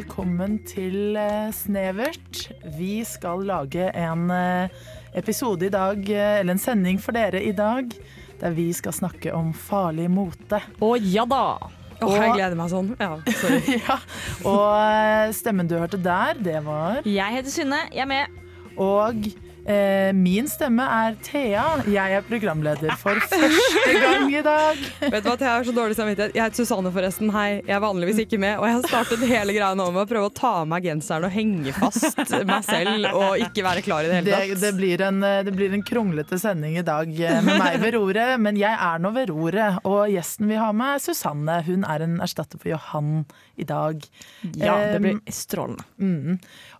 Velkommen til eh, Snevert. Vi skal lage en eh, episode i dag, eh, eller en sending for dere i dag, der vi skal snakke om farlig mote. Å ja da! Åh, jeg gleder meg sånn. Ja, sorry. ja, og stemmen du hørte der, det var Jeg heter Synne, jeg er med. Og min stemme er Thea. Jeg er programleder for første gang i dag. Vet du hva, Thea har så dårlig samvittighet. Jeg heter Susanne, forresten. Hei. Jeg er vanligvis ikke med. Og jeg har startet hele greia nå med å prøve å ta av meg genseren og henge fast meg selv og ikke være klar i det hele tatt. det, blir en, eh, det blir en kronglete sending i dag eh, med meg ved roret, men jeg er nå ved roret. Og gjesten vi har med, er Susanne. Hun er en erstatter for Johan i dag. Ja, det blir strålende. Mm.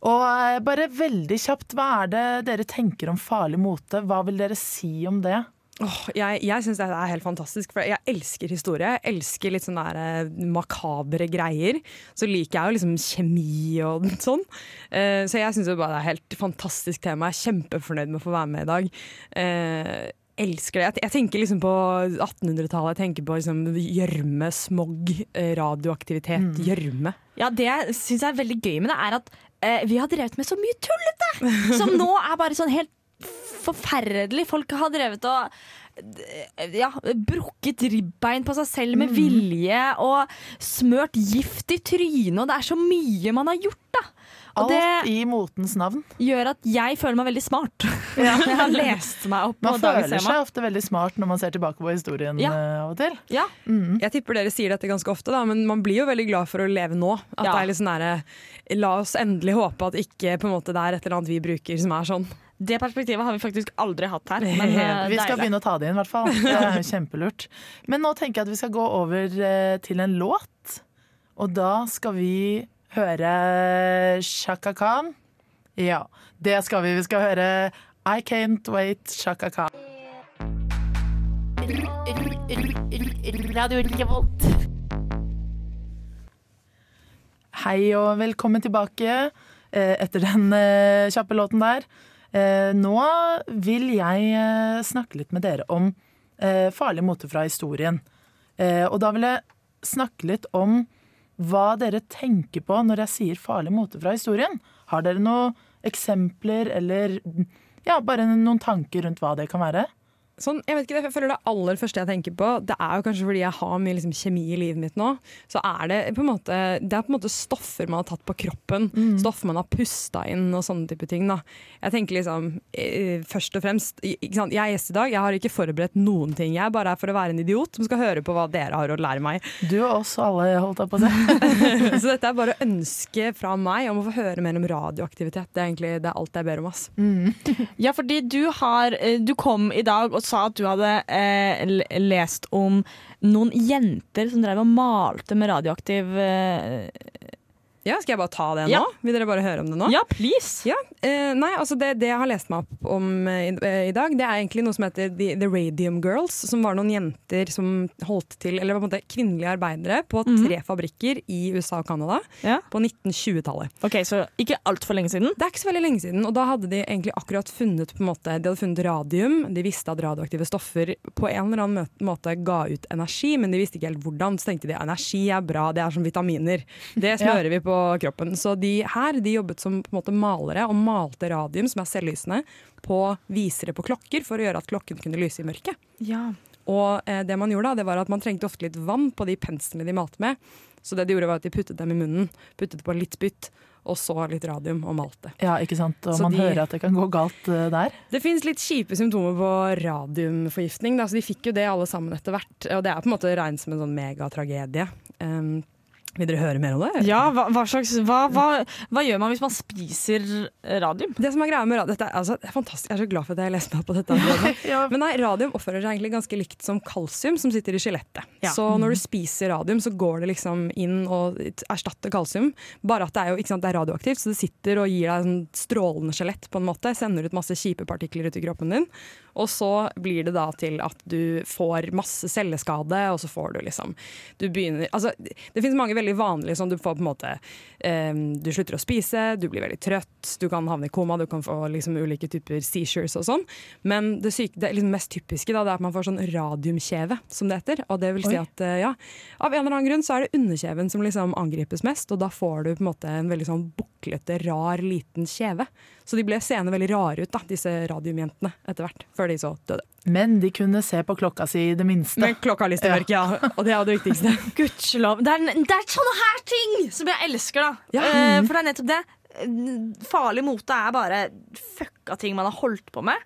Og eh, bare veldig kjapt, hva er det dere tenker om farlig mote? Hva vil dere si om det? Oh, jeg jeg syns det er helt fantastisk, for jeg elsker historie. Jeg elsker litt sånne der, eh, makabre greier. Så liker jeg jo liksom kjemi og sånn. Uh, så jeg syns det er et helt fantastisk tema. Jeg er kjempefornøyd med å få være med i dag. Eh, elsker det. Jeg, tenker liksom på 1800-tallet. Jeg tenker på liksom gjørme, smog, eh, radioaktivitet, gjørme. Ja, Det jeg syns er veldig gøy med det, er at eh, vi har drevet med så mye tullete! Som nå er bare sånn helt forferdelig. Folk har drevet og ja, brukket ribbein på seg selv med vilje og smørt gift i trynet, og det er så mye man har gjort, da. Alt det i motens navn. gjør at jeg føler meg veldig smart. Jeg har lest meg opp Man føler tema. seg ofte veldig smart når man ser tilbake på historien Ja. eh, av og til. Ja, Jeg tipper dere sier dette ganske ofte, da, men man blir jo veldig glad for å leve nå. At Ja. det er litt sånn der, La oss endelig håpe at ikke på en måte, det er et eller annet vi bruker som er sånn. Det perspektivet har vi faktisk aldri hatt her. Men, eh, Vi skal begynne å ta det inn, i hvert fall. Det er kjempelurt. Men nå tenker jeg at vi skal gå over eh, til en låt. Og da skal vi høre Shaka Khan. Ja, det skal vi. Vi skal høre I Can't Wait Shaka Khan. Radio Revolt. Hei og velkommen tilbake eh, etter den eh, kjappe låten der. Eh, nå vil jeg snakke litt med dere om farlig mote fra historien. Og da vil jeg snakke litt om hva dere tenker på når jeg sier farlig mote fra historien. Har dere noen eksempler eller ja, bare noen tanker rundt hva det kan være? Sånn, jeg vet ikke, jeg føler Det aller første jeg tenker på, det er jo kanskje fordi jeg har mye liksom, kjemi i livet mitt nå, så er det på en måte, det er på en måte stoffer man har tatt på kroppen. Stoffer man har pusta inn og sånne type ting. Da. Jeg tenker liksom, eh, først og fremst, ikke sant? Jeg er gjest i dag, jeg har ikke forberedt noen ting. Jeg bare er for å være en idiot som skal høre på hva dere har å lære meg. Du og oss alle, holdt jeg på å si. Så dette er bare ønske fra meg om å få høre mer om radioaktivitet. Det er egentlig det er alt jeg ber om. ass. Ja, fordi du har eh, Du kom i dag og sa at du hadde eh, lest om noen jenter som drev og malte med radioaktiv eh, Ja, Skal jeg bare ta det nå? Ja. Vil dere bare høre om det nå? Ja, please! Ja, eh, nei, altså det, det jeg har lest meg opp om eh, i, eh, i dag, det er egentlig noe som heter The, The Radium Girls, som var noen jenter som holdt til, eller på en måte kvinnelige arbeidere på tre fabrikker i USA og Canada Ja. på 1920-tallet. Ok, Så ikke altfor lenge siden. Det er ikke så veldig lenge siden, og da hadde de egentlig akkurat funnet på en måte, de hadde funnet radium, de visste at radioaktive stoffer på en eller annen måte ga ut energi, men de visste ikke helt hvordan, så tenkte de energi er bra, det er som vitaminer. Det smører vi på kroppen. Så de her de jobbet som måte malere og malte radium, som er selvlysende, på visere på klokker for å gjøre at klokken kunne lyse i mørket. Ja. Og eh, det man gjorde da, det var at man trengte ofte litt vann på de penslene de malte med. Så det de gjorde var at de puttet dem i munnen, puttet på litt spytt, og så litt radium og malte. Ja, ikke sant? Og Så man de- hører at det kan gå galt uh, der. Det fins litt kjipe symptomer på radiumforgiftning. Da. Så de fikk jo det alle sammen etter hvert. Og det er på en måte regnet som en sånn megatragedie. Um, vil dere høre mer om det? Ja, hva, hva, slags, hva, hva, gjør man hvis man spiser radium? Det som er greia med radium, dette er, altså, det er fantastisk. Jeg er så glad for at jeg leste meg opp på dette. Ja. Men nei, radium oppfører seg egentlig ganske likt som kalsium som sitter i skjelettet. Ja. Så når du spiser radium, så går det liksom inn og erstatter kalsium. Bare at det er jo ikke sant, det er radioaktivt, så det sitter og gir deg sånn strålende skjelett på en måte. Sender ut masse kjipe partikler ut i kroppen din. Og så blir det da til at du får masse celleskade, og så får du liksom Du begynner Altså, det finnes mange veldig vanlig. Sånn, du får på en måte um, Du slutter å spise, du blir veldig trøtt, du kan havne i koma, du kan få liksom, ulike typer seizures og sånn. Men det, syke, det liksom mest typiske da, det er at man får sånn radiumkjeve, som det heter. Og det vil si Oi. at eh, ja, av en eller annen grunn så er det underkjeven som liksom angripes mest, og da får du på en måte en veldig sånn buklete, rar, liten kjeve. Så de ble seende veldig rare ut, da, disse radiumjentene, etter hvert. Før de så døde. Men de kunne se på klokka si i det minste. Men klokka lyst til ja. Og det er det viktigste. Gudskjelov. Det, er- sånne her ting som jeg elsker, da. Ja. Eh, for det er nettopp det. Eh, Farlig mote er bare fucka ting man har holdt på med.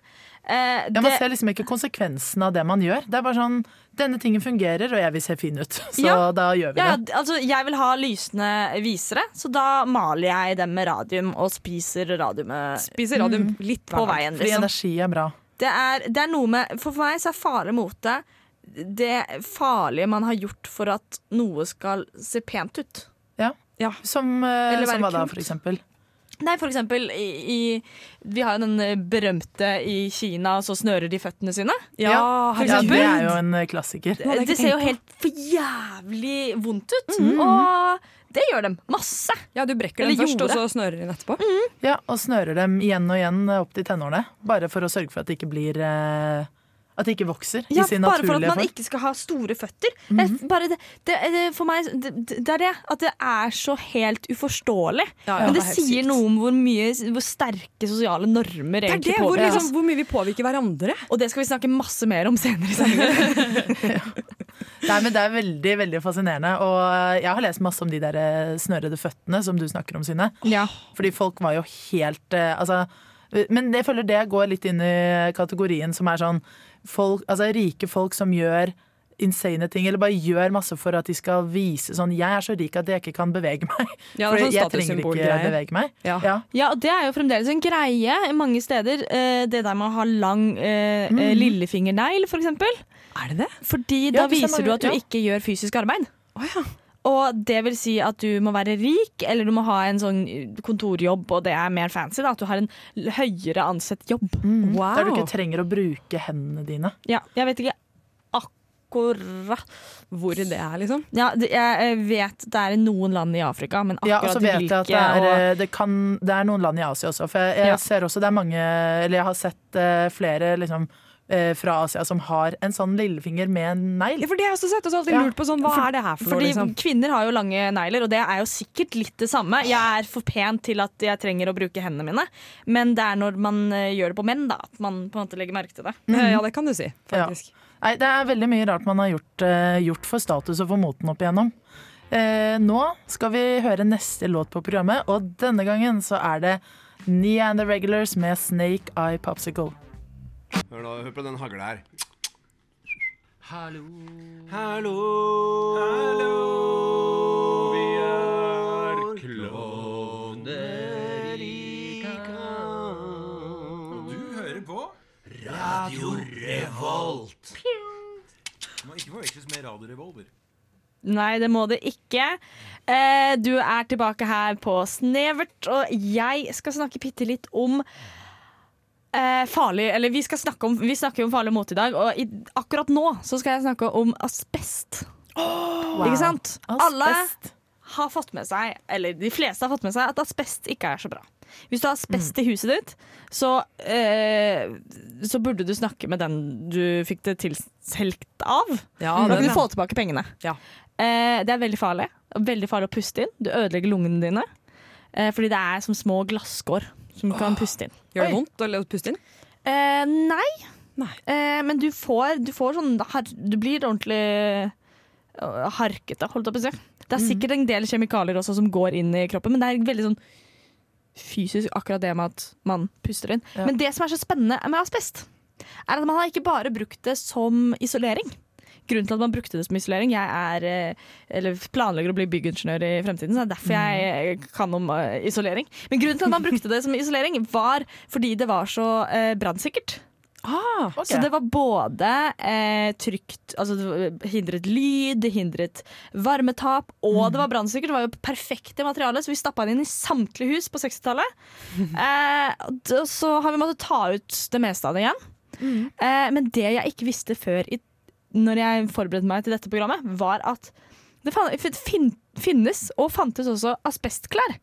Eh, Ja, Man det- ser liksom ikke konsekvensen av det man gjør. Det er bare sånn Denne tingen fungerer, og jeg vil se fin ut. Så Ja. da gjør vi ja, det. altså, jeg vil ha lysende visere, så da maler jeg dem med radium og spiser radiumet Spiser radium litt på veien. Liksom. Fordi energi er bra. Det, er, det er noe med For meg så er farlig mote det farlige man har gjort for at noe skal se pent ut. Ja. ja. Som, uh, som hva da, for eksempel? Nei, for eksempel i, i Vi har jo den eh, berømte i Kina, så snører de føttene sine. Ja, Ja, det er jo en eh, klassiker. Det, Det ser jo helt for jævlig vondt ut. Og det gjør dem masse. Ja, du brekker Eller dem først, og så snører de etterpå. Ja, Og snører dem igjen og igjen opp til tenårene. Bare for å sørge for at det ikke blir eh, At det ikke vokser Ja, i sin bare for at man form. ikke skal ha store føtter. det, bare det, det, det, for meg, det, det er det. At det er så helt uforståelig. Ja, ja, Men det det er sier sykt. noe om hvor, mye, hvor sterke sosiale normer egentlig Det er det, hvor, liksom, hvor mye vi påvirker hverandre. Og det skal vi snakke masse mer om senere i sendingen. Nei, men Det er veldig veldig fascinerende. Og eh, jeg har lest masse om de der eh, snørrede føttene som du snakker om, Synne. ja. Fordi folk var jo helt eh, altså, Men jeg føler det går litt inn i kategorien som er sånn folk, altså, Rike folk som gjør insane ting, eller bare gjør masse for at de skal vise sånn Jeg er så rik at jeg ikke kan bevege meg. Ja, For sånn jeg trenger ikke statussymbolgreie. bevege meg. Ja. Ja. Ja, og det er jo fremdeles en greie mange steder. Eh, det der med å ha lang eh, eh, lillefingernegl, for eksempel. Er det det? Fordi Ja, da viser du at du ja. ikke gjør fysisk arbeid. Oh, ja. Og det vil si at du må være rik, eller du må ha en sånn kontorjobb, og det er mer fancy. da, At du har en høyere ansett jobb. Mm. Wow. Der du ikke trenger å bruke hendene dine. Ja, jeg vet ikke akkurat Hvor det er, liksom. Ja, det, jeg vet det er noen land i Afrika, men akkurat Ja, og så vet jeg at det er, og, eh, det, kan, det er noen land i Asia også. For jeg, jeg Ja. ser også det er mange Eller jeg har sett uh, flere liksom, eh, fra Asia som har en sånn lillefinger med en negl. Ja, for det har jeg også sett. Og så alltid lurt på sånn, Hva er det her for noe? Liksom? kvinner har jo lange negler, og det er jo sikkert litt det samme. Jeg er for pen til at jeg trenger å bruke hendene mine, men det er når man eh, gjør det på menn, da, at man på en måte legger merke til det. Mm. Ja, det kan du si, Ja. Nei, det er veldig mye rart man har gjort, eh, gjort for status og for moten opp igjennom. Eh, nå skal vi høre neste låt på programmet, og denne gangen så er det Nia and the Regulars med Snake Eye Popsicle. Hør, nå, hør på den hagla her. Hallo, Hallo, Hallo. vi er klovner i Og du hører på Radio Revolt. Må ikke forveksles med Radio Revolver. Nei, det må det ikke. Eh, du er tilbake her på Snevert, og jeg skal snakke bitte litt om eh, farlig Eller vi, skal snakke om, vi snakker jo om farlig mote i dag, og i, akkurat nå så skal jeg snakke om asbest. Ikke sant? Alle har fått med seg, eller de fleste har fått med seg, at asbest ikke er så bra. Hvis du har asbest i huset ditt, så, eh, så burde du snakke med den du fikk det tilselgt av. Ja, Da kan du få tilbake pengene. Ja. Eh, det er veldig farlig. Veldig farlig å puste inn. Du ødelegger lungene dine. Eh, fordi det er som små glasskår som du kan puste inn. Gjør det vondt å puste inn? Eh, nei. Nei. Eh, men du får, du får sånn Du blir ordentlig eh, harkete, holdt jeg på å si. Det er sikkert en del kjemikalier også som går inn i kroppen, men det er veldig sånn fysisk akkurat det med at man puster inn. Ja. Men det som er så spennende med asbest, er at man har ikke bare brukt det som isolering. Grunnen til at man brukte det som isolering Jeg er, eh, eller planlegger å bli byggingeniør i fremtiden, så det er derfor jeg eh, kan om eh, isolering. Men grunnen til at man brukte det som isolering, var fordi det var så brannsikkert. Ah, okay. Så det var både eh, trygt Altså det hindret lyd, det hindret varmetap, og det var brannsikkert. Det var jo perfekte materialer, så vi stappa det inn i samtlige hus på 60-tallet. Eh, så har vi måttet ta ut det meste av det igjen. Eh, men det jeg ikke visste før i, når jeg forberedte meg til dette programmet, var at Det fan- fin, finnes og fantes også asbestklær.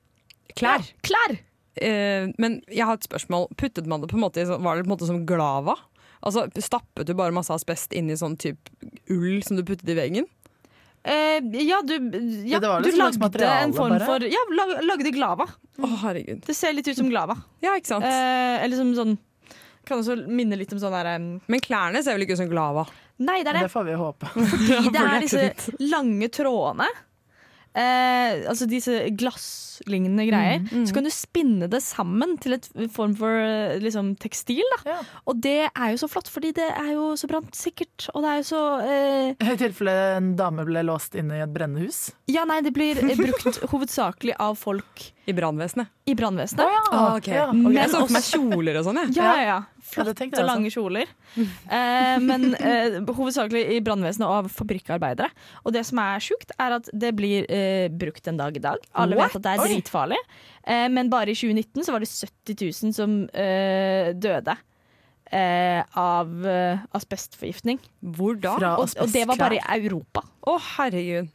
Klær. Ja, klær! Uh, men jeg har et spørsmål. Puttet man det på en måte Var det på en måte som glava? Altså, Stappet du bare masse asbest inn i sånn type ull som du puttet i veggen? Uh, ja, du, ja, det det du liksom lagde materiale, en form bare. for Ja, lag, lagde glava. Å, herregud. Det ser litt ut som glava. Ja, ikke sant? Uh, eller som sånn Kan også minne litt om sånn derre um, Men klærne ser vel ikke ut som glava? Nei, det er det. Det får vi håpe. Fordi det er disse lange trådene. Eh, altså disse glasslignende greier. Mm, Så kan du spinne det sammen til et form for eh, liksom, tekstil. Da. Ja. Og det er jo så flott, fordi det er jo så brannsikkert. Og det er jo så eh, I tilfelle en dame ble låst inne i et brennende hus. Ja, nei, det blir eh, brukt hovedsakelig av folk I brannvesenet? i brannvesenet. Ah, okay. Ja, okay. Jeg så for meg kjoler og sånn, jeg. Ja, ja, ja. Flotte, ja, også. lange kjoler. Eh, men eh, hovedsakelig i brannvesenet og av fabrikkarbeidere. Og det som er sjukt, er at det blir eh, brukt en dag i dag. Alle What? vet at det er dritfarlig. Eh, men bare i 2019 så var det 70 000 som eh, døde. eh, av eh, asbestforgiftning. Hvor da? Fra Og, og det var bare i Europa. Å, herregud.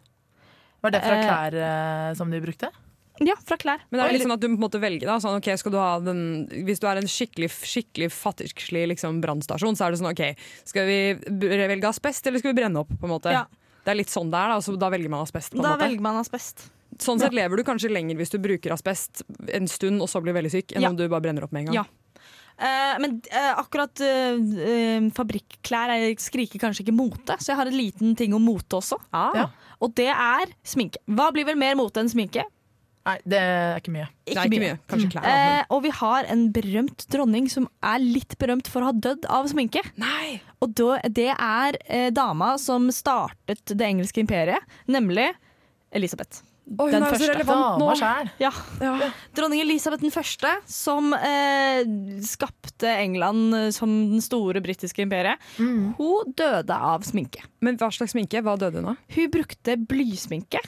Var det fra klær eh, som de brukte? Ja, fra klær. Men det er litt sånn at du måtte velge da sånn, okay, du ha den, Hvis du er en skikkelig, skikkelig fattigslig liksom, brannstasjon, så er det sånn OK, skal vi velge asbest, eller skal vi brenne opp? på en måte? Ja. Det er litt sånn det er, da, så da velger man asbest. da måte. velger man asbest. Sånn sett lever du kanskje lenger hvis du bruker asbest en stund og så blir veldig syk, enn Ja. om du bare brenner opp med en gang. Ja. Uh, men uh, akkurat uh, fabrikklær er, skriker kanskje ikke mote, så jeg har en liten ting om mote også. Ah. Ja. Og det er sminke. Hva blir vel mer mote enn sminke? Nei, det er ikke mye. Er ikke mye. Kanskje klær. Mm. Eh, og vi har en berømt dronning som er litt berømt for å ha dødd av sminke. Nei! Og da, det er eh, dama som startet det engelske imperiet, nemlig Elisabeth. Å, hun Den er første. så relevant nå. Ja. Ja. Dronning Elisabeth den første, som eh, skapte England som den store britiske imperiet, Mm. hun døde av sminke. Men hva slags sminke? Hva døde hun av? Hun brukte blysminke.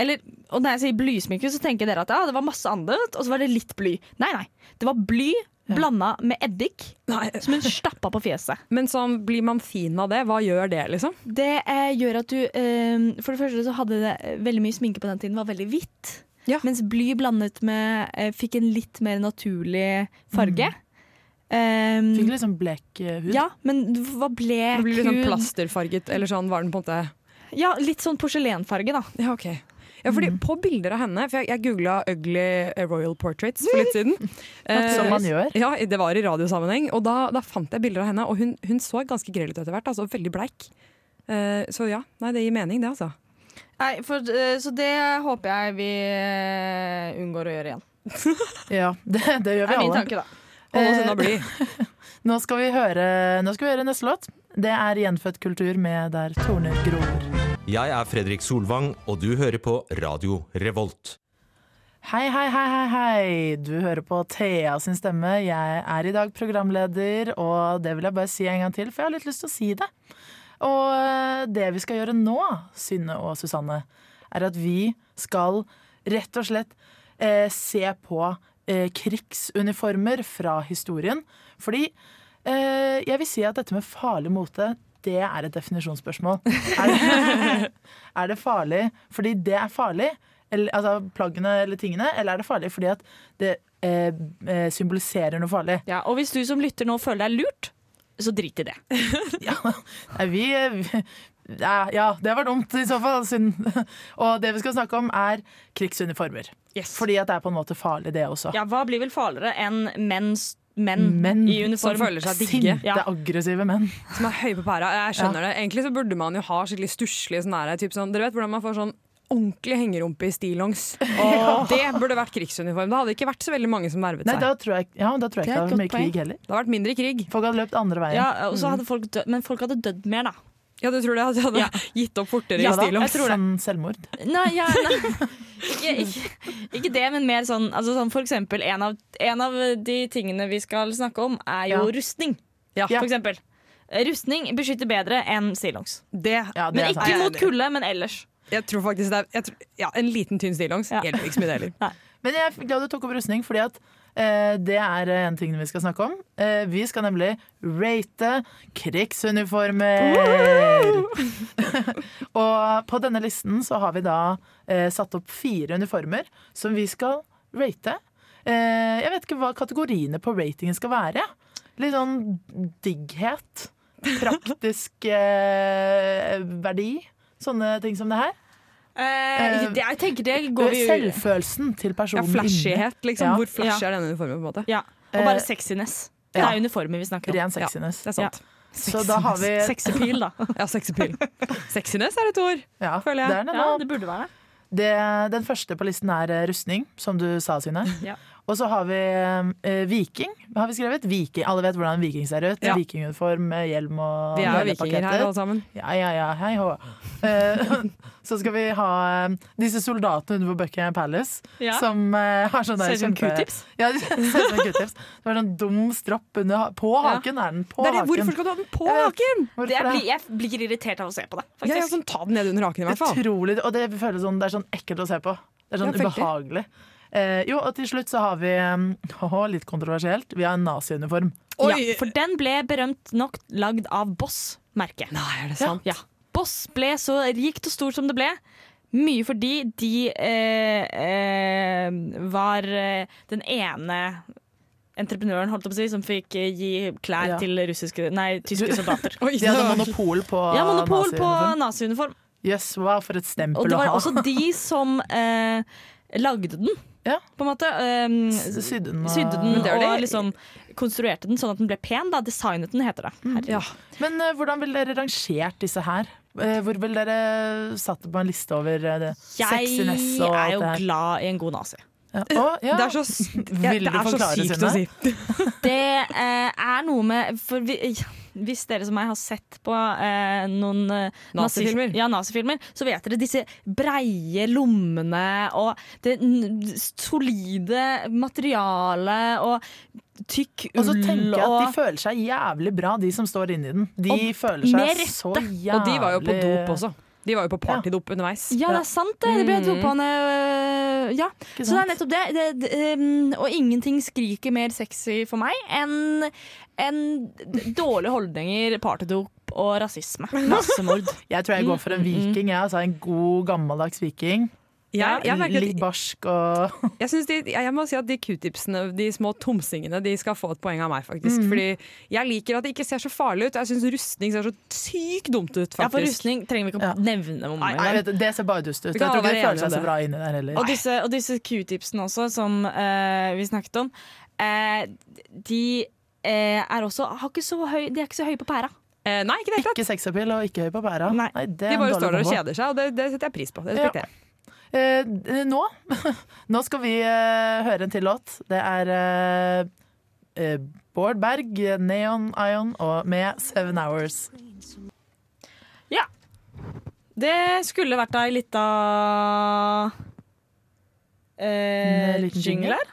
Eller, og når jeg sier blysminke, så tenker dere at ja, det var masse annet, og så var det litt bly. Nei, nei. Det var bly blanda med eddik som hun stappa på fjeset. Men sånn, blir man fin av det? Hva gjør det, liksom? Det eh, gjør at du eh, For det første så hadde det eh, veldig mye sminke på den tiden var veldig hvitt. Ja. Mens bly blandet med eh, fikk en litt mer naturlig farge. Um, Fikk liksom blek eh, hud. ja, men hva ble blek blir litt sånn plasterfarget, eller sånn var den på en måte Ja, litt sånn porselenfarge, da. Ja, ok. Ja, fordi Mm. På bilder av henne, for jeg, jeg googla 'ugly royal portraits' for litt siden. Eh, Som man gjør. Ja, det var i radiosammenheng. Og da, da fant jeg bilder av henne, og hun, hun så ganske grell ut etter hvert. Altså veldig bleik. Eh, så ja, nei, det gir mening, det, altså. Nei, for, eh, så det håper jeg vi eh, unngår å gjøre igjen. Ja, det, det gjør Det er min alle. tanke, da. Hold oss Eh, unna bly. Nå skal vi høre, nå skal vi høre neste låt. Det er Gjenfødt kultur med Der torner gror. Jeg er Fredrik Solvang, og du hører på Radio Revolt. Hei, hei, hei, hei, hei. Du hører på Thea sin stemme. Jeg er i dag programleder, og det vil jeg bare si en gang til, for jeg har litt lyst til å si det. Og eh, det vi skal gjøre nå, Synne og Susanne, er at vi skal rett og slett eh, se på eh, krigsuniformer fra historien. Fordi eh, jeg vil si at dette med farlig mote, det er et definisjonsspørsmål. Er det, er det farlig fordi det er farlig, eller, altså plaggene eller tingene, eller er det farlig fordi at det eh, eh, symboliserer noe farlig? Ja, og hvis du som lytter nå føler deg lurt, så drit i det. Ja, vi, vi ja, ja, det var dumt i så fall. Og det vi skal snakke om, er krigsuniformer. Fordi at det er på en måte farlig, det også. Ja, Hva blir vel farligere enn menns menn, Menn i uniform? som føler seg digge. Sinte, aggressive menn. Som er høye på pæra. Jeg skjønner det. Egentlig så burde man jo ha skikkelig stusslige sånn her, typ sånn, Dere vet hvordan man får sånn ordentlig hengerumpe i stillongs. Det burde vært krigsuniform. Det hadde ikke vært så veldig mange som vervet Nei, seg. da tror jeg, ja, da tror jeg Det ikke det hadde vært mye krig heller. Det hadde vært mindre krig. Folk hadde løpt andre veien. Ja, og så hadde folk død, men folk hadde dødd mer, da. Ja, du tror det? At jeg hadde Ja. gitt opp fortere Ja i stillongs? jeg tror det. Sånn selvmord. Nei, ja, nei. Ikke, ikke, ikke det, men mer sånn, altså sånn For eksempel, en av, en av de tingene vi skal snakke om, er jo Ja. rustning. Ja. For eksempel. Rustning beskytter bedre enn stillongs. Ja, Men ikke sant. mot kulde, men ellers. jeg tror faktisk det er jeg tror, ja, En liten tynn stillongs Ja. hjelper ikke så mye det heller. Men jeg er glad du tok opp rustning, fordi at det er eh, en ting vi skal snakke om. Eh, vi skal nemlig rate krigsuniformer. og på denne listen så har vi da eh, satt opp fire uniformer som vi skal rate. Eh, jeg vet ikke hva kategoriene på ratingen skal være. Litt sånn digghet. Praktisk eh, verdi. Sånne ting som det her. Eh, det- jeg tenker det går vi Selvfølelsen til Ja, personen flashighet, liksom. Ja. Hvor flashy er denne uniformen? på en måte? Ja, og bare Eh, sexiness. Det ja. er uniformer vi snakker om. Ren sexiness. Det er sant. Så da har vi Sexypil, da. Ja, sexypil. Sexiness er et ord. ja, føler jeg. Det er det Ja, det burde være det. Det, den første på listen er eh, rustning, som du sa, Synne. Ja. Og så har vi eh, viking. Har vi skrevet? Viking. Alle vet hvordan en viking ser ut. Ja. Vikinguniform hjelm og Vi er vikinger her, alle sammen. Ja, ja, ja, hei hå. Eh, så skal vi ha eh, disse soldatene under på Buckingham Palace, Ja. som eh, har sånn der Ser ut som q-tips. Ja, ser ut som q-tips. Det var sånn dum stropp under På haken er den. På Det er det, haken. hvorfor skal du ha den på Jeg vet. haken? Det det? blir, jeg blir irritert av å se på det, Ja, ja, sånn, ta den ned under haken, i hvert fall. Utrolig, og det føles sånn, det er sånn ekkelt å se på. Det er sånn ubehagelig. Eh, jo, og til slutt så har vi oh, litt kontroversielt, vi har en naziuniform. Ja, for den ble berømt nok lagd av Boss-merket. Nei, er det sant? Ja. Boss ble så rikt og stort som det ble. Mye fordi de eh, eh, var eh, den ene entreprenøren holdt opp på å si, som fikk eh, gi klær Ja. til russiske, nei, tyske soldater. Oi, De hadde monopol på Ja, monopol på naziuniform. Jøss, yes, wow, for et Og det var også de som eh, lagde den, Ja. på en måte. Um, Sydde den sydde den det er og det- liksom konstruerte den sånn at den ble pen. Da. Designet den, heter det. Ja. Men uh, hvordan ville dere rangert disse her? Uh, hvor ville dere satt det på en liste over uh, det? Jeg sexiness og er alt jo det her? glad i en god nazi. Ja. Oh, ja. Det er så, ja, det er så sykt å si. Det eh, er noe med For vi, hvis dere som meg har sett på eh, noen eh, Nazifilmer. nazi- Ja, nazi så vet dere disse breie lommene og det n- solide materialet og tykk ull Og så tenker jeg at de føler seg jævlig bra, de som står inni den. De Og føler seg så jævlig Og de var jo på dop også. De var jo på partydop underveis. Ja, det er sant, det. Det ble dopene øh, Ja. Så det er nettopp det. det, det um, og ingenting skriker mer sexy for meg enn en dårlige holdninger, partydop og rasisme. Massemord. Jeg tror jeg går for en viking. Ja. altså en god, gammeldags viking. Jeg, jeg, merker Litt barsk og jeg, de, jeg må si at de q-tipsene, de små tomsingene, de skal få et poeng av meg, faktisk. Mm. Fordi jeg liker at det ikke ser så farlig ut. Jeg syns rustning ser så sykt dumt ut, faktisk. Ja, for rustning trenger vi ikke å Ja. nevne om Nei, engang. Det ser bare dust ut. Jeg tror ikke det seg så bra inni der heller. Og disse, og disse q-tipsene også, som uh, vi snakket om, uh, de uh, er også har ikke så høy, De er ikke så høye på pæra. Eh, nei, ikke det. Ikke sexappeal og ikke høy på pæra. Nei. Nei, det De er bare står der og kjeder seg, og det, det setter jeg pris på. Det respekterer jeg. Eh, nå Nå skal vi eh, høre en til låt. Det er eh, eh, Bård Berg, Neon Ion og med Seven Hours. Ja. Det skulle vært ei lita eh, jingle? her.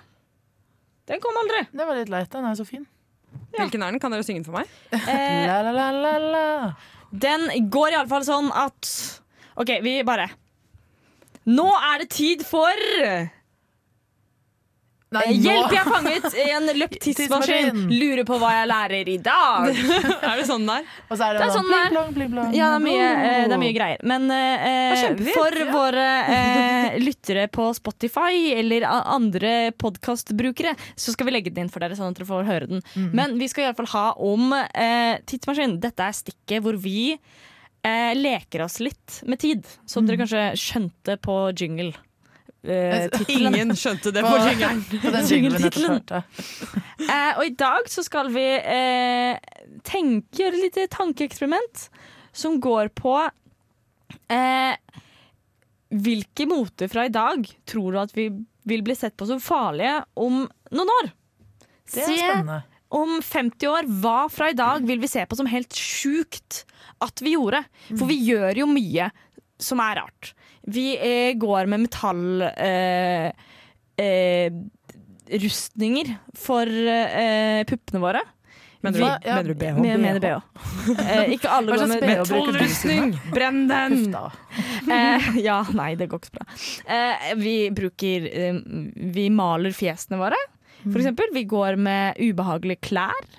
Den kom aldri. Det var litt leit. Den er så fin. Hvilken er den? Kan dere synge den for meg? Eh, La, la, la, la, la. Den går iallfall sånn at OK, vi bare Nå er det tid for Nei, eh, Hjelp, jeg er fanget en løpt tidsmaskin. Tidsmaskin. Lurer på hva jeg lærer i dag. er det sånn der? Og så er det, Det er sånn der. bling, blong, bling. Ja, det er mye, eh, det er mye greier. Men eh, er for ja. våre eh, lyttere på Spotify eller andre podkastbrukere, så skal vi legge den inn for dere, sånn at dere får høre den. Mm. Men vi skal iallfall ha om eh, tidsmaskin. Dette er stikket hvor vi eh, leker oss litt med tid. Som dere kanskje skjønte på jingle. Eh. Ingen skjønte det På- jingeren. På den jinglen. Eh, og i dag så skal vi eh, tenke, gjøre et lite tankeeksperiment som går på eh, Hvilke moter fra i dag tror du at vi vil bli sett på som farlige om noen år? Det er spennende. Om 50 år, hva fra i dag vil vi se på som helt sjukt at vi gjorde? For vi gjør jo mye som er rart. Vi eh, går med metall... Eh, eh, rustninger for eh, puppene våre. Mener Vi- du, ja, mener du BH? Med, mener BH. Eh, ikke alle går med? Metallrustning! Brenn den! Eh, ja, nei, det går ikke så bra. Eh, vi bruker eh, Vi maler fjesene våre. For eksempel, vi går med ubehagelige klær.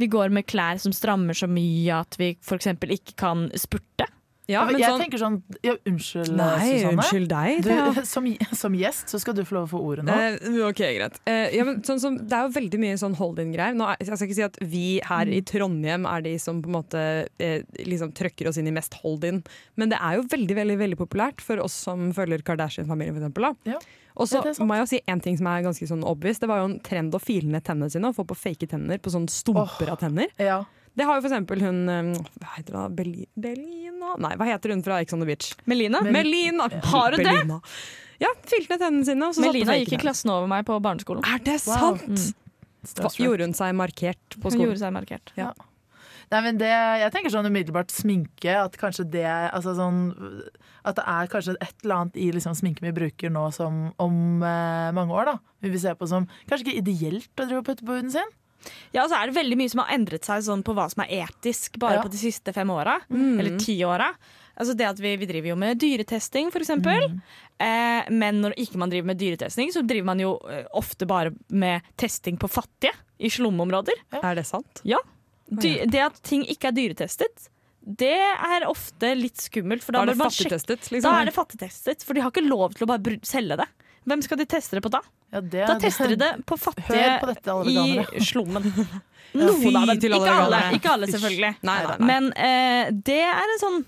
Vi går med klær som strammer så mye at vi eksempel ikke kan spurte. Ja, men jeg sånn, tenker sånn ja, Unnskyld, Nei, Susanne. unnskyld deg. Du, ja. som, som gjest så skal du få lov å få ordet nå. Eh, ok, greit. Eh, ja, men sånn som, det er jo veldig mye sånn hold-in-greier. Er- Jeg skal ikke si at vi her i Trondheim er de som på en måte eh, liksom trøkker oss inn i mest hold-in, men det er jo veldig veldig, veldig populært for oss som følger Kardashian-familien. Da. Ja. Og så Ja, må jeg jo si en ting som er ganske sånn obvious. Det var jo en trend å file ned tennene sine og få på fake tenner på sånn stumper av tenner. Ja. Det har jo for eksempel hun eh, Hva heter hun? Belina? Nei, hva heter hun fra Ex on the Beach? Melina? Melina! Har hun det? Ja, filte ned tennene sine. Og så Melina gikk i klassen over meg på barneskolen. Er det Wow. sant? Starstruck. Gjorde hun seg markert på skolen? Hun gjorde seg markert. ja. Nei, men det, jeg tenker sånn umiddelbart sminke. At kanskje det altså sånn, At det er kanskje et eller annet i liksom sminken vi bruker nå som om eh, mange år. da Vi vil se på som kanskje ikke ideelt å drive og putte på huden sin. Ja, og så er det veldig mye som har endret seg sånn på hva som er etisk bare Ja. på de siste fem åra. Mm. Eller ti åra. Altså det at vi, vi driver jo med dyretesting, eksempel. Mm. Eh, men når ikke man driver med dyretesting, så driver man jo eh, ofte bare med testing på fattige i slumområder. Er det sant? Dy det at ting ikke er dyretestet, det er ofte litt skummelt. For da, Da er det fattigtestet, da liksom? er det fattigtestet, for de har ikke lov til å bare selge det. Hvem skal de teste det på da? Ja, det, Da tester de det på fattige på dette, i slummen. Noen av dem. Ikke alle, ikke alle selvfølgelig. Nei, nei, nei. Men eh, det er en sånn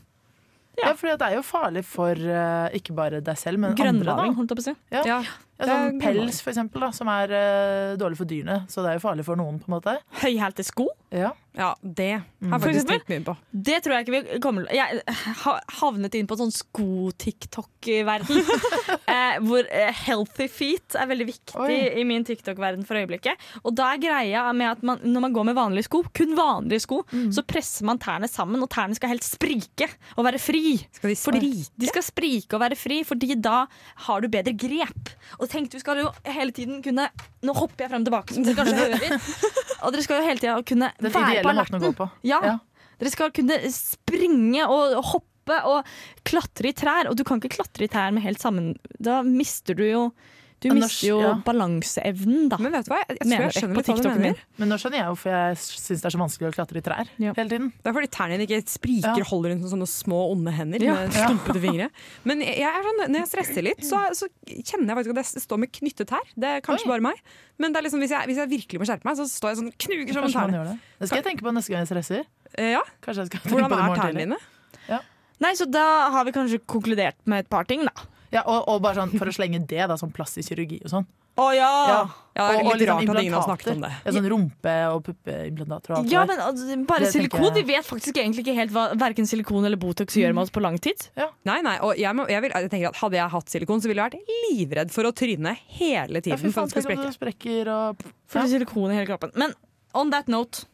Ja, ja, for det er jo farlig for uh, ikke bare deg selv, men andre. grønnmaling, da holdt jeg på å si. Ja. Ja. Sånn pels, for eksempel, da, som er uh, dårlig for dyrene. Så det er jo farlig for noen, på en måte. Høyhælte sko. Ja. ja, det har Mm. jeg faktisk tenkt mye på. Det tror jeg ikke vi kommer Jeg har havnet inn på sånn sko-tiktok-verden. eh, hvor eh, healthy feet er veldig viktig Oi. i min TikTok-verden for øyeblikket. Og da er greia med at man, når man går med vanlige sko, kun vanlige sko, Mm. så presser man tærne sammen, og tærne skal helst sprike og være fri. Skal de Fordi de skal sprike og være fri, fordi da har du bedre grep. Og tenk, du skal jo hele tiden kunne Nå hopper jeg frem og tilbake, som dere kanskje hører. Og dere skal jo hele tida kunne være på måten å gå på. Ja. Ja. Dere skal kunne springe og hoppe og klatre i trær. Og du kan ikke klatre i trær med helt sammen Da mister du jo Du mister norsk- jo ja. balanseevnen, da. Men vet du hva, jeg, jeg tror jeg skjønner litt hva du mener. Men nå skjønner jeg hvorfor jeg syns det er så vanskelig å klatre i trær Ja. hele tiden. Det er fordi tærne dine ikke spriker Ja. og holder rundt som sånne små, onde hender Ja. med stumpete fingre. Men jeg er sånn, når jeg stresser litt, så, så kjenner jeg faktisk at jeg står med knyttet tær. Det er kanskje Oi. bare meg. Men det er liksom, hvis, jeg, hvis jeg virkelig må skjerpe meg, så står jeg sånn knuger som tærne. det. Det skal jeg tenke på neste gang jeg stresser. Eh, Ja, Kanskje jeg skal tenke Hvordan på det er tærne dine? dine? Nei, så da har vi kanskje konkludert med et par ting, da. Ja, og, og bare sånn for å slenge det, da, sånn plastisk kirurgi og sånn. Å ja! Ja, det er Og- og litt liksom rart at ingen har snakket om det. Ja, sånn rumpe- og puppeimplantater og alt Ja, men altså, bare Det silikon. Vi vet faktisk egentlig ikke helt hva verken silikon eller Botox gjør med oss på lang tid. Nei, nei, og jeg, må, jeg, vil, jeg tenker at Hadde jeg hatt silikon, så ville jeg vært livredd for å tryne hele tiden. Ja, for faen, at det sprekker og For silikon i hele kroppen. Men on that note,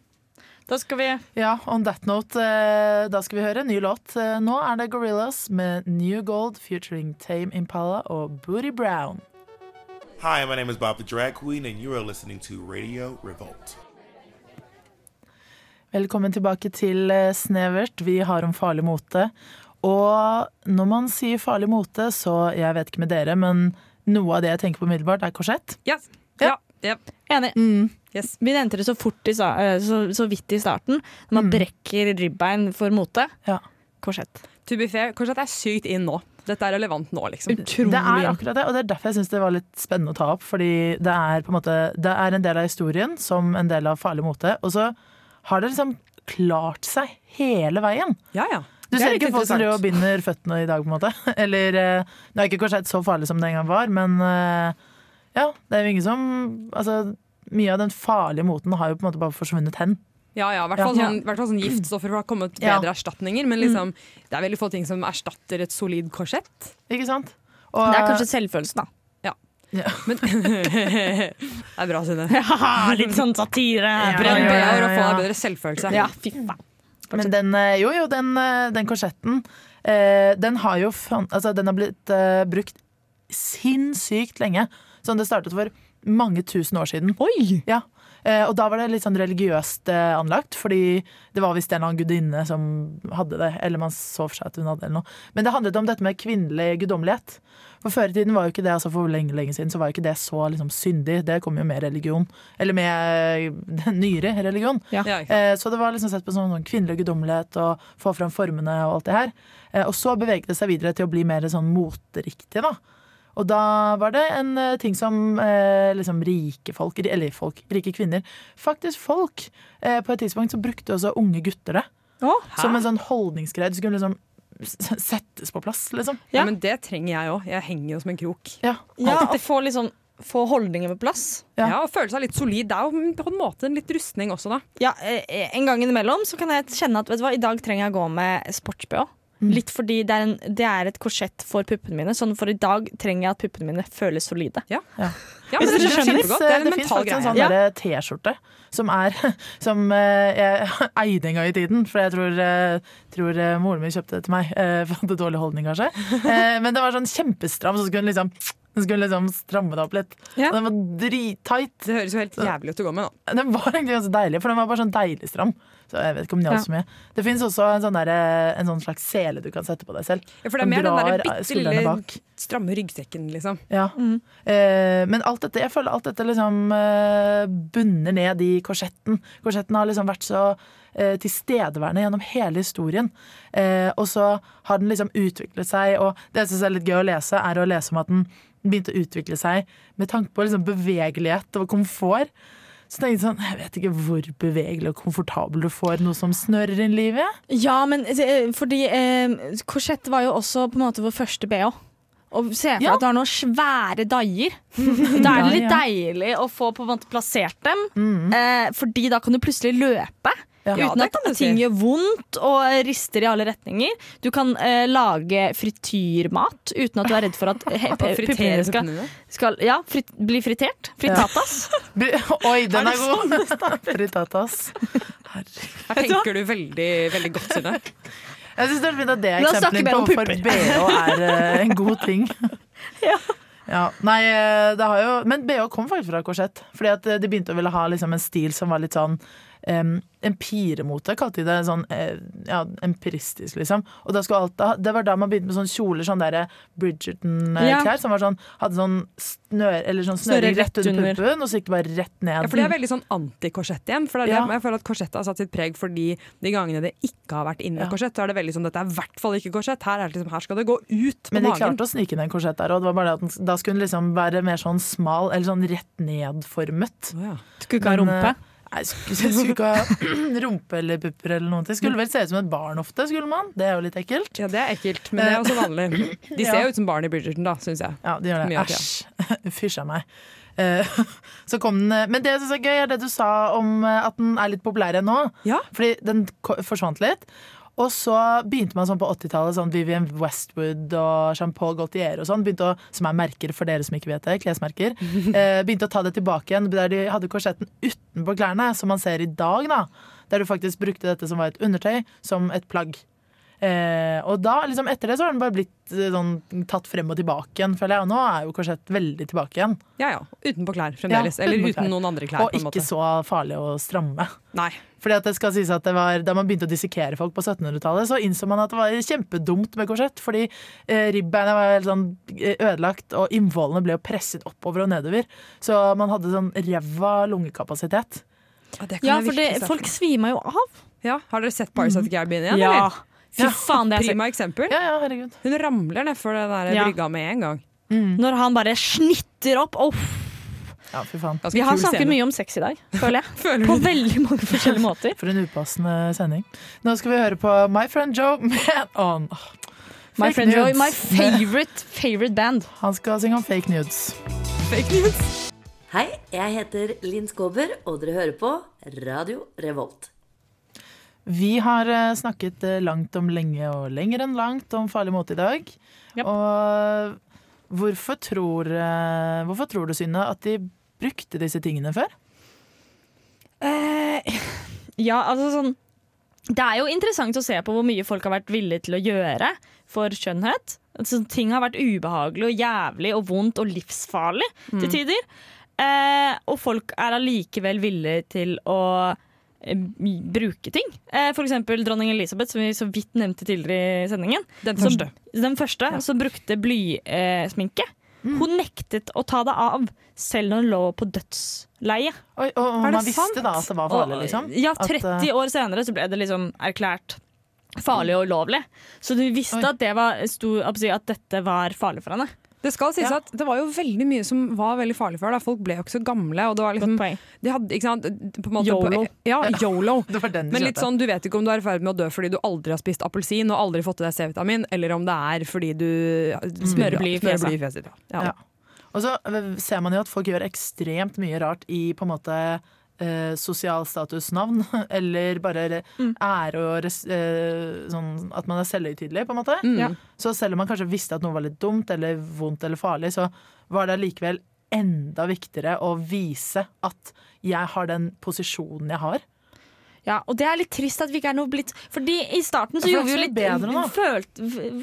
da skal vi Ja, on that note, eh, da skal vi høre en ny låt. Eh, Nå er det Gorillas med New Gold featuring Tame Impala og Booty Brown. Hi, my name is Bob the Drag Queen, and you are listening to Radio Revolt. Velkommen tilbake til eh, Snevert. Vi har om farlig mote. Og når man sier farlig mote, så jeg vet ikke med dere, men noe av det jeg tenker på umiddelbart, er korsett. Yes. Ja. ja. Enig. Yes. Vi nevnte det så fort i, eh, så, så vidt i starten. Når man brekker ribbein for mote. Ja. Korsett. To be fair, det er sykt inn nå. Dette er relevant nå, liksom. Utrolig. Det er akkurat det, og det er derfor jeg syns det var litt spennende å ta opp. Fordi det er på en måte Det er en del av historien som en del av farlig mote. Og så har det liksom klart seg hele veien. Ja, ja. Du er ser ikke folk som driver og binder føttene i dag, på en måte. Eller eh, Nå er ikke korsett så farlig som det en gang var, men eh, ja, det er jo ingen som Altså, mye av den farlige moten har jo på en måte bare forsvunnet hen. Ja, ja, i hvert fall Ja. sånn, hvert fall sånn giftstoffer har kommet Ja. bedre erstatninger. Men liksom, det er veldig få ting som erstatter et solid korsett. Ikke sant? Og, Det er kanskje selvfølelsen, da. Men det er bra, Synne. Litt sånn satire. Brenn ja, ja, BH-er og få ja. deg bedre selvfølelse. Ja, fy faen. Men den, eh, jo, jo, den, eh, den korsetten, eh, den har jo altså, den har blitt brukt sinnssykt lenge. Sånn det startet for mange tusen år siden. Oi! Ja. Eh, og da var det litt sånn religiøst eh, anlagt, fordi det var visst en eller annen gudinne som hadde det. Eller man så for seg at hun hadde det eller noe. Men det handlet om dette med kvinnelig guddommelighet. For før i tiden var jo ikke det, altså for lenge, lenge siden så var jo ikke det så liksom syndig. Det kom jo med religion. Eller med eh, nyere religion. Ja. Eh, så det var liksom sett på som sånn kvinnelig guddommelighet og få fram formene og alt det her. Eh, og så beveget det seg videre til å bli mer sånn moteriktig, da. Og da var det en eh, ting som eh, liksom rike folk, eller folk, rike kvinner Faktisk folk. Eh, på et tidspunkt så brukte også unge gutter det. Som en sånn holdningsgreie. Det skulle liksom s- settes på plass, liksom. Ja. men det trenger jeg òg. Jeg henger jo som en krok. Ja. Ja, og få, liksom, få holdninger på plass. Ja. Ja. og Føle seg litt solid. Det er jo på en måte en litt rustning også, da. Ja, eh, En gang innimellom så kan jeg kjenne at vet du hva, i dag trenger jeg å gå med sports-BH. Mm. Litt fordi det er, en, det er et korsett for puppene mine. Sånn for i dag trenger jeg at puppene mine føles solide. Ja, Ja. ja men det det, det, kjempegodt. Det er en det fins mental faktisk en greie. sånn Ja. T-skjorte som er Som eh, jeg eide en gang i tiden, for jeg tror, eh, tror eh, moren min kjøpte det til meg. For jeg hadde dårlig holdning, kanskje. Eh, Men det var sånn kjempestram, så skulle hun liksom den skulle liksom stramme det opp litt. Ja. Og den var drittight. Det høres jo helt jævlig ut å gå med, da. Den var egentlig ganske deilig, for den var bare sånn deilig stram. Så jeg vet ikke om den hjalp så mye. Det fins også en sånn, der, en sånn slags sele du kan sette på deg selv. Ja, for det er mer den der bitte lille stramme ryggsekken, liksom. Ja. Eh, men alt dette, jeg føler alt dette liksom eh, bunner ned i korsetten. Korsetten har liksom vært så eh, tilstedeværende gjennom hele historien. Eh, og så har den liksom utviklet seg, og det jeg syns er litt gøy å lese, er å lese om at den begynte å utvikle seg med tanke på liksom bevegelighet og komfort. Så tenkte jeg sånn, jeg vet ikke hvor bevegelig og komfortabel du får noe som snører inn livet. Ja, men eh, fordi eh, korsett var jo også på en måte vår første BH. Og se for deg Ja. at du har noen svære daier. Da er det litt deilig å få på en måte plassert dem. Eh, fordi da kan du plutselig løpe. Ja. Ja, uten at ting si. gjør vondt og rister i alle retninger. Du kan eh, lage frityrmat uten at du er redd for at puppene skal, skal ja, frit, bli fritert. Fritatas. Ja. Oi, den Er er, god! Fritatas. Herregud. Her tenker du veldig, veldig godt, Synne. Jeg syns det er fint at det er eksempelet på hvorfor. BH er uh, en god ting. Ja. Nei, eh, det har jo Men BH kom faktisk fra korsett. Fordi at eh, de begynte å ville ha liksom en stil som var litt sånn em, empiremote, kalte de det. Sånn eh, ja, empiristisk, liksom. Og alt, det var da man begynte med sånne kjoler, sånn derre Bridgerton-klær, Ja. som var sånn, hadde sånn snør, eller sånn snøring rett under puppen, og så gikk det bare rett ned. Ja, for det er veldig sånn antikorsett igjen. For det er det, Ja. Jeg føler at korsettet har satt sitt preg fordi de gangene det ikke har vært inne Ja. korsett, så er det veldig sånn dette er i hvert fall ikke korsett. Her, er liksom, her skal det gå ut på magen. Men de magen. klarte å snike inn en korsett der, den, da skulle den liksom være mer sånn smal, eller sånn rett ned-formet. Oh, ja. Skulle ikke ha rumpe. Eh, Nei, skulle, skulle ikke ha rumpe eller pupper eller noe. Det skulle vel se ut som et barn ofte, skulle man. Det er jo litt ekkelt. ja, det er ekkelt, men det er også vanlig. De ser jo ut som barn i Bridgerton, da, syns jeg. Ja, de gjør det. Æsj. Fysj a meg. Eh, Så kom den, men det jeg syns er gøy, er det du sa om eh, at den er litt populær nå. Ja. Fordi den forsvant litt. Og så begynte man sånn på 80-tallet, sånn Vivian Westwood og Jean-Paul Gaultier og sånn, å, som er merker for dere som ikke vet det, klesmerker, eh, begynte å ta det tilbake igjen, der de hadde korsetten utenpå klærne, som man ser i dag, da. Der du faktisk brukte dette som var et undertøy, som et plagg. Eh, og da, liksom etter det så har den bare blitt eh, sånn, tatt frem og tilbake igjen, føler jeg. Og nå er jo korsett veldig tilbake igjen. Ja ja. Utenpå klær fremdeles. Ja, Eller uten noen andre klær. og på en ikke måte. så farlig å stramme. Nei. Fordi at det skal sies at det var, Da man begynte å dissekere folk på 1700-tallet, så innså man at det var kjempedumt med korsett. Fordi eh, ribbeina var helt sånn eh, ødelagt, og innvollene ble jo presset oppover og nedover. Så man hadde sånn ræva lungekapasitet. Ja, det kan Ja, jeg for det, folk svima jo av. ja, Har dere sett Paris at the Caribbean igjen? Ja. eller? Fy Ja. faen, det er Prima eksempel. Ja, ja. Hun ramler nedfor den der Ja. brygga med en gang. Når han bare snitter opp. Oh. Ja, fy faen. Ganske vi har snakket scene. mye om sex i dag, føler jeg. Føler På veldig mange forskjellige måter. For en upassende sending. Nå skal vi høre på My Friend Joe med On. My Fake friend nudes. Joe, my favorite, favorite band. Han skal synge om fake nudes. Fake nudes. Hei, jeg heter Linn Skåber, og dere hører på Radio Revolt. Vi har eh, snakket eh, langt om lenge og lenger enn langt om farlig måte i dag. Yep. Og hvorfor tror, eh, hvorfor tror du, Synne, at de brukte disse tingene før? Eh, ja, altså sånn Det er jo interessant å se på hvor mye folk har vært villige til å gjøre for skjønnhet. Altså, ting har vært ubehagelig og jævlig og vondt og livsfarlig til tider. eh, og folk er allikevel villige til å bruke ting. F.eks. for eksempel dronning Elisabeth, som vi så vidt nevnte tidligere i sendingen. Den Som- første. Den første som brukte blysminke. Hun nektet å ta det av selv når hun lå på dødsleie. Oi, og og man visste sant? da at det var farlig, Og, liksom? Ja, 30 at, år senere så ble det liksom erklært farlig og ulovlig. Så du visste Oi. at, det var, sto, at dette var farlig for henne. Det skal sies Ja. at det var jo veldig mye som var veldig farlig før. Da. Folk ble jo ikke så gamle. Og det var liksom, de hadde, ikke sant? Måte, YOLO. På, ja, YOLO. Det var den Men litt sånn, du vet ikke om du er i ferd med å dø fordi du aldri har spist appelsin og aldri fått i deg C-vitamin, eller om det er fordi du Smører bly i fjeset. i fjeset. Ja. Ja. Og så eh, ser man jo at folk gjør ekstremt mye rart i på en måte eh, sosial statusnavn, eller bare Mm. ære og res, eh, sånn at man er selvhøytidelig, på en måte. Mm. Ja. Så selv om man kanskje visste at noe var litt dumt eller vondt eller farlig, så var det likevel enda viktigere å vise at jeg har den posisjonen jeg har. Ja, og det er litt trist at vi ikke er noe blitt Fordi i starten så Ja, gjorde vi jo litt bedre nå. følt,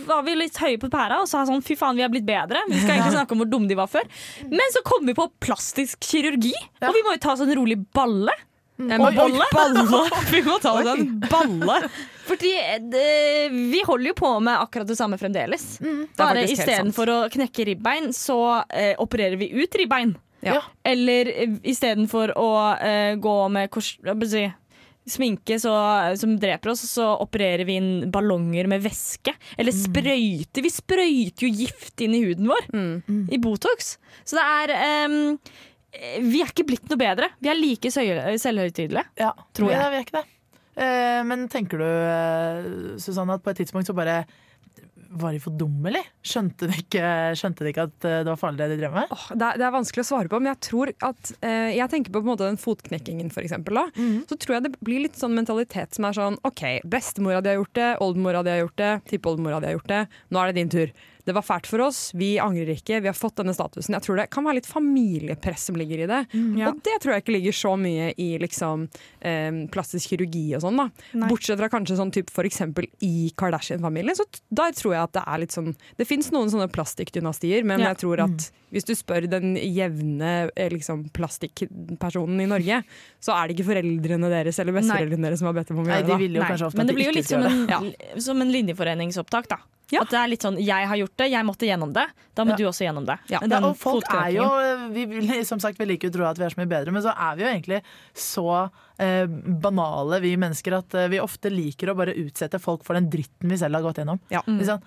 Var vi litt høye på pæra og sa sånn fy faen, vi er blitt bedre. Vi skal egentlig snakke om hvor dumme de var før. Men så kom vi på plastisk kirurgi, Ja. og vi må jo ta sånn rolig balle. En Oi, oi, balle. Vi må ta en balle! Fordi eh, det, vi holder jo på med akkurat det samme fremdeles. er Bare faktisk helt istedenfor å knekke ribbein, så eh, opererer vi ut ribbein. Ja. Eller eh, istedenfor å eh, gå med kors, hva skal jeg si, sminke så, som dreper oss, så opererer vi inn ballonger med væske. Eller sprøyter. Vi sprøyter jo gift inn i huden vår Mm. i Botox. Så det er um, Vi er ikke blitt noe bedre. Vi er like selvhøytidelige. Ja, Tror jeg. jeg. Vi er ikke det. Uh, men tenker du, eh, Susanne, at på et tidspunkt så bare Var de for dumme, eller? Skjønte de ikke, skjønte de ikke at eh, det var farlig det de drev med? Oh, det, er, det er vanskelig å svare på, men jeg tror at eh, Jeg tenker på, på den fotknekkingen, for eksempel. Da. Så tror jeg det blir litt sånn mentalitet som er sånn OK, bestemora di har gjort det, oldemora di har gjort det, tippoldemora di har gjort det. Nå er det din tur. Det var fælt for oss, vi angrer ikke, vi har fått denne statusen. Jeg tror det kan være litt familiepress som ligger i det. Ja. Og det tror jeg ikke ligger så mye i liksom, eh, plastisk kirurgi og sånn. da. Nei. Bortsett fra kanskje sånn type for eksempel i Kardashian-familien, så der tror jeg at det er litt sånn Det fins noen sånne plastikkdynastier, men Ja. jeg tror at hvis du spør den jevne eh, liksom, plastikkpersonen i Norge, så er det ikke foreldrene deres eller besteforeldrene deres som har bedt dem om å gjøre det. men det blir jo litt som en, ja. som en linjeforeningsopptak. da Ja. At det er litt sånn 'jeg har gjort det, jeg måtte gjennom det', da må Ja. du også gjennom det. Ja. Men Ja, og folk er jo vi, vil- Som sagt, vi liker jo å tro at vi er så mye bedre, men så er vi jo egentlig så eh, banale, vi mennesker, at eh, vi ofte liker å bare utsette folk for den dritten vi selv har gått gjennom. Ja. Mm. sånn,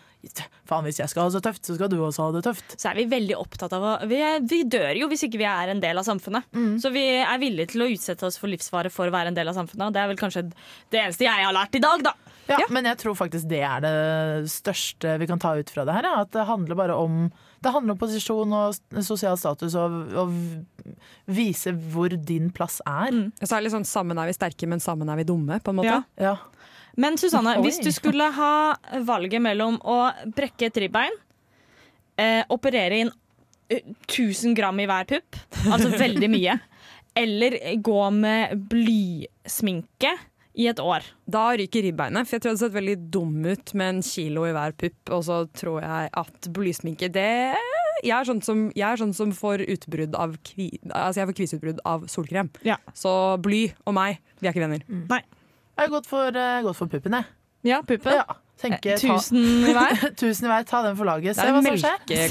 Faen, hvis jeg skal ha det så tøft, så skal du også ha det tøft. så er vi veldig opptatt av å vi, er, vi dør jo hvis ikke vi er en del av samfunnet. Så vi er villige til å utsette oss for livsfare for å være en del av samfunnet. Og det er vel kanskje det eneste jeg har lært i dag, da. Ja, Men jeg tror faktisk det er det største vi kan ta ut fra det her. Ja. At det handler bare om Det handler om posisjon og sosial status og, og vise hvor din plass er. Så er det litt sånn sammen er vi sterke, men sammen er vi dumme, på en måte. Ja. Ja. Men Susanne, Oi. hvis du skulle ha valget mellom å brekke et ribbein, eh, operere inn eh, 1000 gram i hver pupp, altså veldig mye, eller gå med blysminke i et år. Da ryker ribbeinet, for jeg tror det hadde sett veldig dum ut med en kilo i hver pupp. Og så tror jeg at blysminke det jeg er, sånn som, jeg er sånn som får utbrudd av kvi, Altså jeg får kviseutbrudd av solkrem. Ja. Så bly og meg, vi er ikke venner. Jeg har gått for, eh, gått for puppen, jeg. Ja, puppen. Ja. Tenker, ta, 1000 i hver. tusen i hver, ta den for laget. Det Se er hva som skjer. Jeg,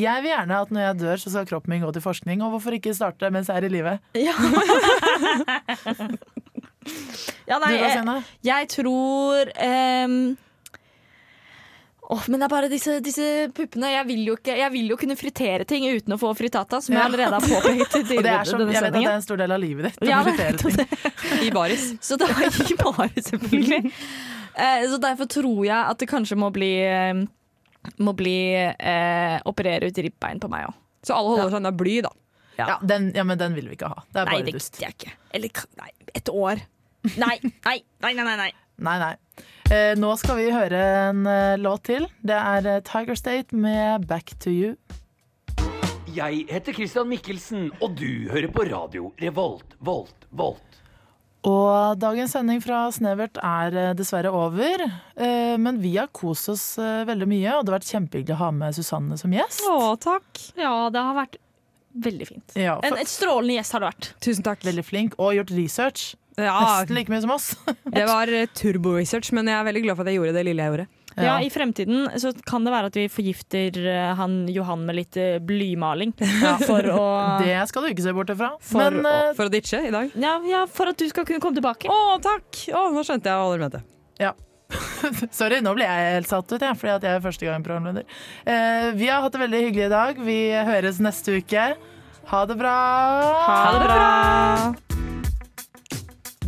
jeg vil gjerne at når jeg dør, så skal kroppen min gå til forskning. Og hvorfor ikke starte mens jeg er i live? Ja. ja, nei, jeg, jeg tror um, Åh, men det er bare disse, disse puppene. Jeg vil, ikke, jeg vil jo kunne fritere ting uten å få fritata, som jeg allerede har påpekt Og det er som, jeg vet at det er en stor del av livet ditt. å Ja, fritere ting. I baris. Så det var ikke baris, selvfølgelig. uh, så derfor tror jeg at det kanskje må bli eh, Må bli uh, operere ut ribbein på meg òg. Så alle holder seg unna bly, da. Ja, den, ja, men den vil vi ikke ha. Det er Nei, bare dust. Eller nei, et år. Nei, nei, nei, nei. nei, nei. Nei, nei. Eh, nå skal vi høre en eh, låt til. Det er eh, Tiger State med Back to You. Jeg heter Christian Mikkelsen, og du hører på radio Revolt, Volt, Volt. Og dagens sending fra Snevert er eh, dessverre over. Eh, men vi har kost oss veldig mye, og det har vært kjempehyggelig å ha med Susanne som gjest. Å, takk. Ja, det har vært Veldig fint. Ja, En et strålende gjest har det vært. Tusen takk. veldig flink. Og gjort research. Ja, Nesten like mye som oss. det var eh, turbo-research, men jeg er veldig glad for at jeg gjorde det lille jeg gjorde. Ja. I fremtiden så kan det være at vi forgifter eh, han Johan med litt blymaling. blymaling. For å Det skal du ikke se bort ifra. For Men å- eh, For å ditche i dag. ja, ja, for at du skal kunne komme tilbake. Å, takk! Å, nå skjønte jeg hva dere mente. Sorry, nå ble jeg helt satt ut, jeg, fordi at jeg er første gang programleder. Eh, vi har hatt det veldig hyggelig i dag. Vi høres neste uke. Ha det bra! Ha det bra!